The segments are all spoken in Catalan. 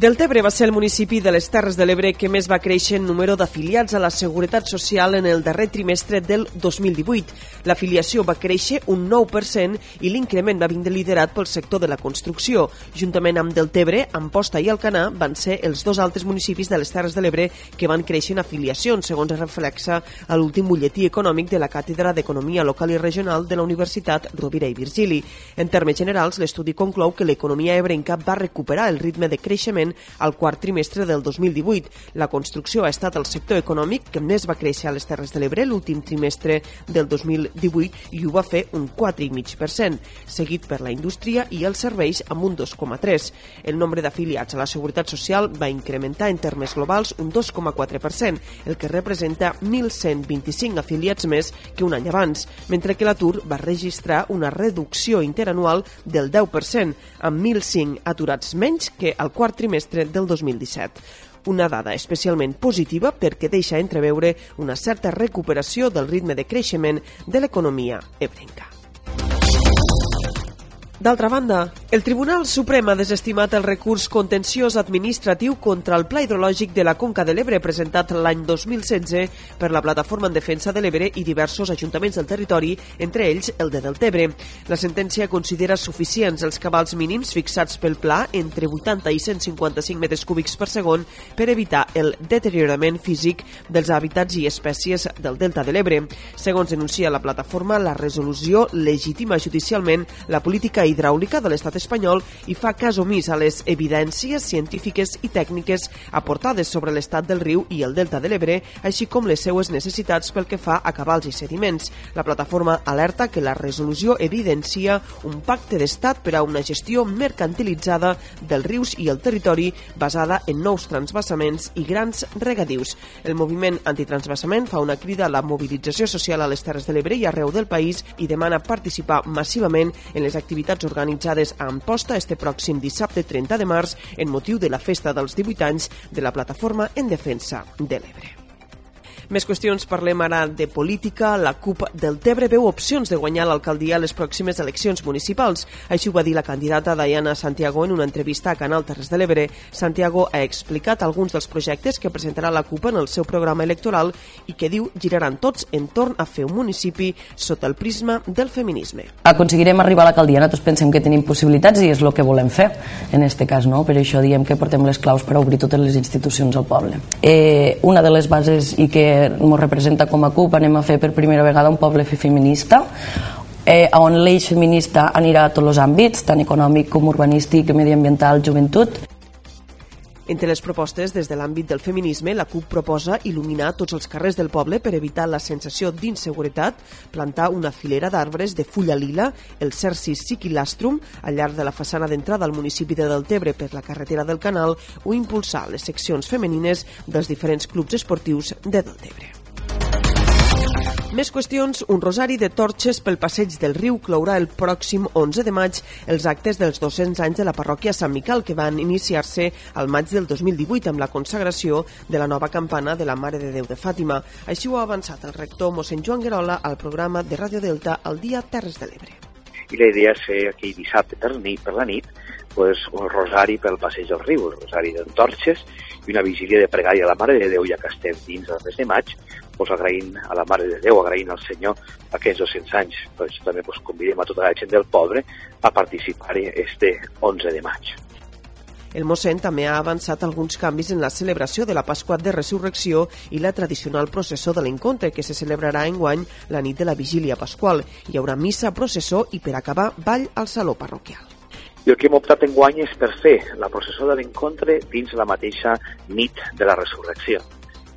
Deltebre va ser el municipi de les Terres de l'Ebre que més va créixer en número d'afiliats a la Seguretat Social en el darrer trimestre del 2018. L'afiliació va créixer un 9% i l'increment va vindre liderat pel sector de la construcció. Juntament amb Deltebre, Amposta i Alcanar van ser els dos altres municipis de les Terres de l'Ebre que van créixer en afiliacions, segons es reflexa a l'últim butlletí econòmic de la Càtedra d'Economia Local i Regional de la Universitat Rovira i Virgili. En termes generals, l'estudi conclou que l'economia ebrenca va recuperar el ritme de creixement al quart trimestre del 2018. La construcció ha estat el sector econòmic que més va créixer a les Terres de l'Ebre l'últim trimestre del 2018 i ho va fer un 4,5%, seguit per la indústria i els serveis amb un 2,3%. El nombre d'afiliats a la Seguretat Social va incrementar en termes globals un 2,4%, el que representa 1.125 afiliats més que un any abans, mentre que l'atur va registrar una reducció interanual del 10%, amb 1.005 aturats menys que al quart trimestre del 2017 una dada especialment positiva perquè deixa entreveure una certa recuperació del ritme de creixement de l'economia ebrenca. D'altra banda, el Tribunal Suprem ha desestimat el recurs contenciós administratiu contra el Pla Hidrològic de la Conca de l'Ebre presentat l'any 2016 per la Plataforma en Defensa de l'Ebre i diversos ajuntaments del territori, entre ells el de Deltebre. La sentència considera suficients els cabals mínims fixats pel pla entre 80 i 155 metres cúbics per segon per evitar el deteriorament físic dels hàbitats i espècies del Delta de l'Ebre. Segons denuncia la plataforma, la resolució legitima judicialment la política hidràulica de l'estat espanyol i fa cas omís a les evidències científiques i tècniques aportades sobre l'estat del riu i el delta de l'Ebre, així com les seues necessitats pel que fa a cabals i sediments. La plataforma alerta que la resolució evidencia un pacte d'estat per a una gestió mercantilitzada dels rius i el territori basada en nous transvassaments i grans regadius. El moviment antitransvassament fa una crida a la mobilització social a les Terres de l'Ebre i arreu del país i demana participar massivament en les activitats organitzades a Amposta este pròxim dissabte 30 de març en motiu de la festa dels 18 anys de la Plataforma en Defensa de l'Ebre. Més qüestions, parlem ara de política. La CUP del Tebre veu opcions de guanyar l'alcaldia a les pròximes eleccions municipals. Així ho va dir la candidata Diana Santiago en una entrevista a Canal Terres de l'Ebre. Santiago ha explicat alguns dels projectes que presentarà la CUP en el seu programa electoral i que diu giraran tots entorn a fer un municipi sota el prisma del feminisme. Aconseguirem arribar a l'alcaldia, nosaltres pensem que tenim possibilitats i és el que volem fer en aquest cas, no? per això diem que portem les claus per obrir totes les institucions al poble. Eh, una de les bases i que ens representa com a CUP, anem a fer per primera vegada un poble feminista, eh, on l'eix feminista anirà a tots els àmbits, tant econòmic com urbanístic, mediambiental, joventut. Entre les propostes des de l'àmbit del feminisme, la CUP proposa il·luminar tots els carrers del poble per evitar la sensació d'inseguretat, plantar una filera d'arbres de fulla lila, el Cercis siquilastrum, al llarg de la façana d'entrada al municipi de Deltebre per la carretera del Canal o impulsar les seccions femenines dels diferents clubs esportius de Deltebre. Més qüestions, un rosari de torxes pel passeig del riu clourà el pròxim 11 de maig els actes dels 200 anys de la parròquia Sant Miquel que van iniciar-se al maig del 2018 amb la consagració de la nova campana de la Mare de Déu de Fàtima. Així ho ha avançat el rector mossèn Joan Guerola al programa de Radio Delta al dia Terres de l'Ebre. I la idea és fer aquell dissabte per, nit, per la nit pues, un rosari pel passeig del riu, un rosari d'entorxes i una vigília de pregària a la Mare de Déu, ja que estem dins del mes de maig, pues, agraint a la Mare de Déu, agraint al Senyor aquests 200 anys. Per això també pues, convidem a tota la gent del poble a participar-hi este 11 de maig. El mossèn també ha avançat alguns canvis en la celebració de la Pasqua de Resurrecció i la tradicional processó de l'encontre que se celebrarà enguany la nit de la Vigília Pasqual. Hi haurà missa, processó i per acabar ball al Saló Parroquial. I el que hem optat en guany és per fer la processó de l'encontre dins la mateixa nit de la resurrecció.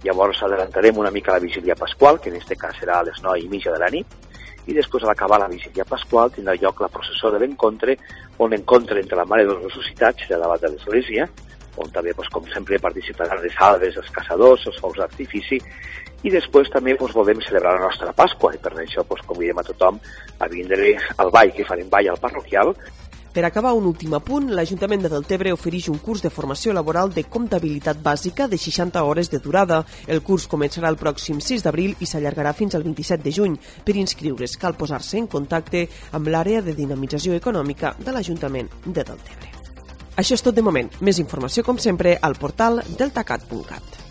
Llavors adelantarem una mica la vigília pasqual, que en aquest cas serà a les 9 i mitja de la nit, i després a l'acabar la vigília pasqual tindrà lloc la processó de l'encontre, on l'encontre entre la Mare de les Ressuscitats serà davant de l'església, on també, doncs, com sempre, participaran les salves, els caçadors, els focs d'artifici, i després també doncs, volem celebrar la nostra Pasqua, i per això doncs, convidem a tothom a vindre al ball, que farem ball al parroquial, per acabar, un últim apunt, l'Ajuntament de Deltebre ofereix un curs de formació laboral de comptabilitat bàsica de 60 hores de durada. El curs començarà el pròxim 6 d'abril i s'allargarà fins al 27 de juny. Per inscriure's cal posar-se en contacte amb l'àrea de dinamització econòmica de l'Ajuntament de Deltebre. Això és tot de moment. Més informació, com sempre, al portal deltacat.cat.